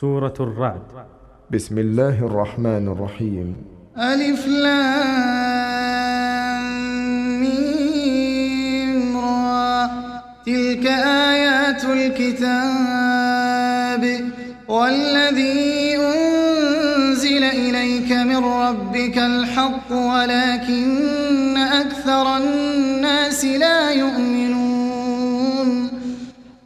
سورة الرعد. بسم الله الرحمن الرحيم. ألف لام را. تلك آيات الكتاب والذي أنزل إليك من ربك الحق ولكن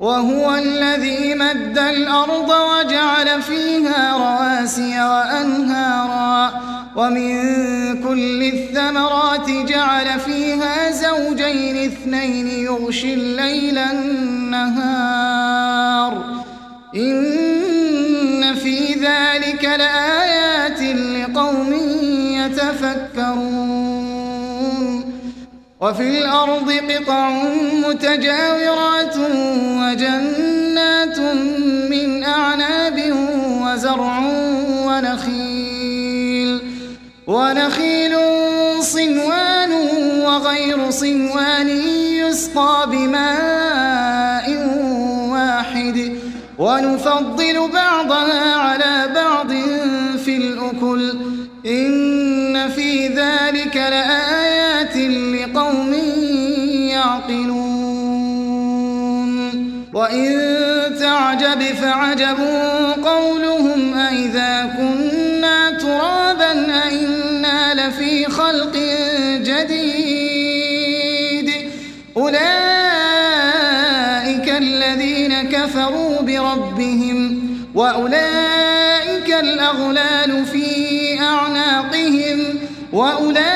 وهو الذي مد الأرض وجعل فيها رواسي وأنهارا ومن كل الثمرات جعل فيها زوجين اثنين يغشي الليل النهار إن في ذلك لآيات وفي الأرض قطع متجاورات وجنات من أعناب وزرع ونخيل ونخيل صنوان وغير صنوان يسقى بماء واحد ونفضل بعضها على بعض وإن تعجب فعجب قولهم أئذا كنا ترابا أئنا لفي خلق جديد أولئك الذين كفروا بربهم وأولئك الأغلال في أعناقهم وأولئك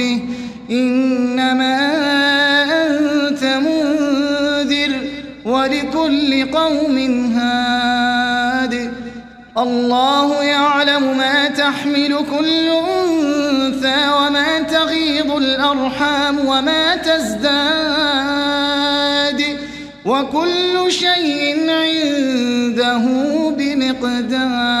ربه إنما أنت منذر ولكل قوم هاد. الله يعلم ما تحمل كل أنثى وما تغيض الأرحام وما تزداد. وكل شيء عنده بمقدار.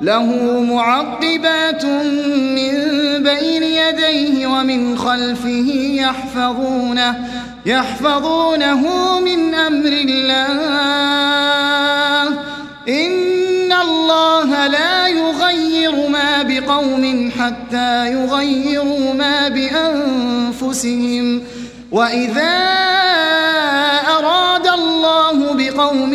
له معقبات من بين يديه ومن خلفه يحفظونه يحفظونه من أمر الله. إن الله لا يغير ما بقوم حتى يغيروا ما بأنفسهم. وإذا أراد الله بقوم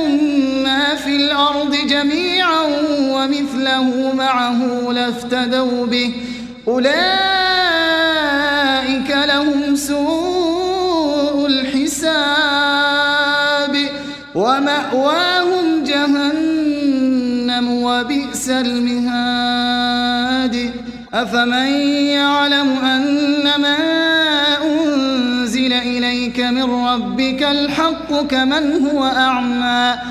الأرض جميعا ومثله معه لافتدوا به. أولئك لهم سوء الحساب. ومأواهم جهنم وبئس المهاد. أفمن يعلم أن ما أنزل إليك من ربك الحق كمن هو أعمى؟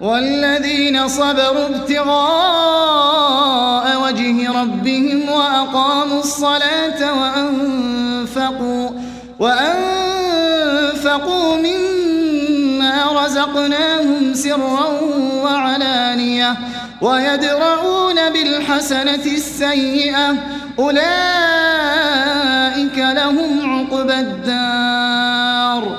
والذين صبروا ابتغاء وجه ربهم وأقاموا الصلاة وأنفقوا وأنفقوا مما رزقناهم سرا وعلانية ويدرؤون بالحسنة السيئة أولئك لهم عقبى الدار.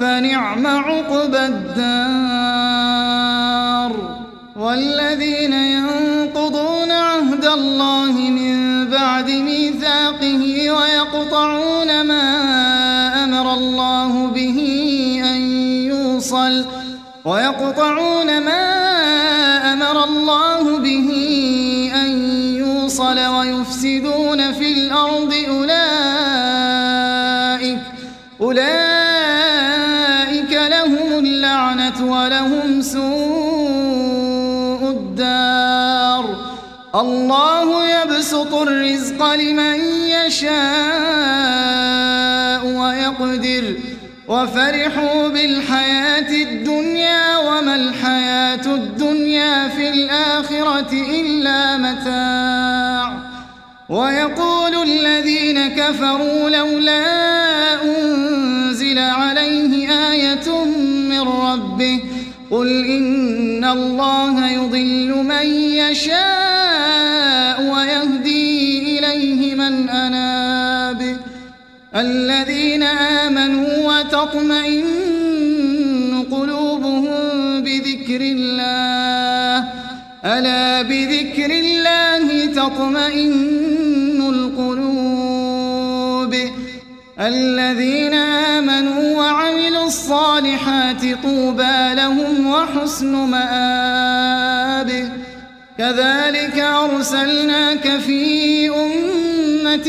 فنعم عقبى الدار. والذين ينقضون عهد الله من بعد ميثاقه ويقطعون ما أمر الله به أن يوصل ويقطعون ما أمر الله به أن يوصل ويفسدون في الأرض أولئك الرزق لمن يشاء ويقدر وفرحوا بالحياة الدنيا وما الحياة الدنيا في الآخرة إلا متاع. ويقول الذين كفروا لولا أنزل عليه آية من ربه قل إن الله يضل من يشاء الذين آمنوا وتطمئن قلوبهم بذكر الله. ألا بذكر الله تطمئن القلوب. الذين آمنوا وعملوا الصالحات طوبى لهم وحسن مآب. كذلك أرسلناك في أمة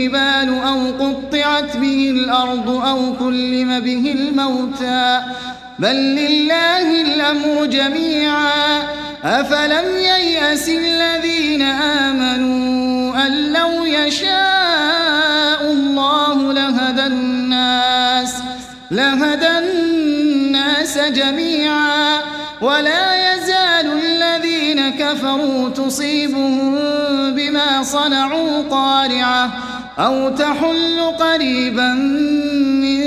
الجبال أو قطعت به الأرض أو كلم به الموتى. بل لله الأمر جميعا. أفلم ييأس الذين آمنوا أن لو يشاء الله لهدى الناس لهدى الناس جميعا. ولا يزال الذين كفروا تصيبهم بما صنعوا قارعة. أو تحل قريبا من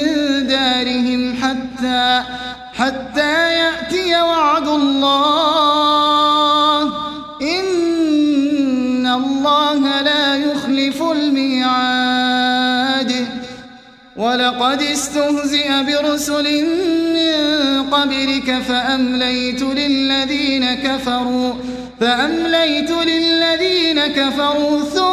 دارهم حتى حتى يأتي وعد الله. إن الله لا يخلف الميعاد. ولقد استهزئ برسل من قبلك فأمليت للذين كفروا فأمليت للذين كفروا ثم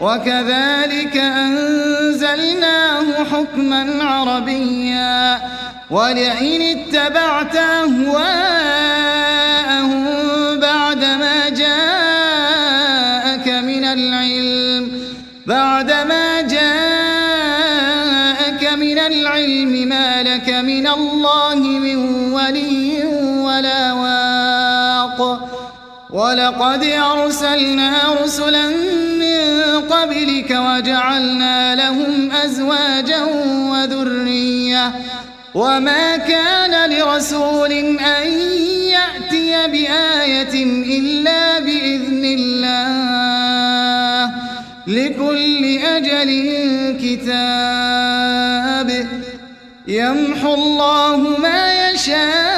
وكذلك أنزلناه حكما عربيا ولئن اتبعت أهواءهم بعدما جاءك من العلم بعدما جاءك من لك من الله من ولي ولا واق. ولقد أرسلنا رسلا قبلك وجعلنا لهم أزواجا وذرية. وما كان لرسول أن يأتي بآية إلا بإذن الله. لكل أجل كتاب. يمحو الله ما يشاء.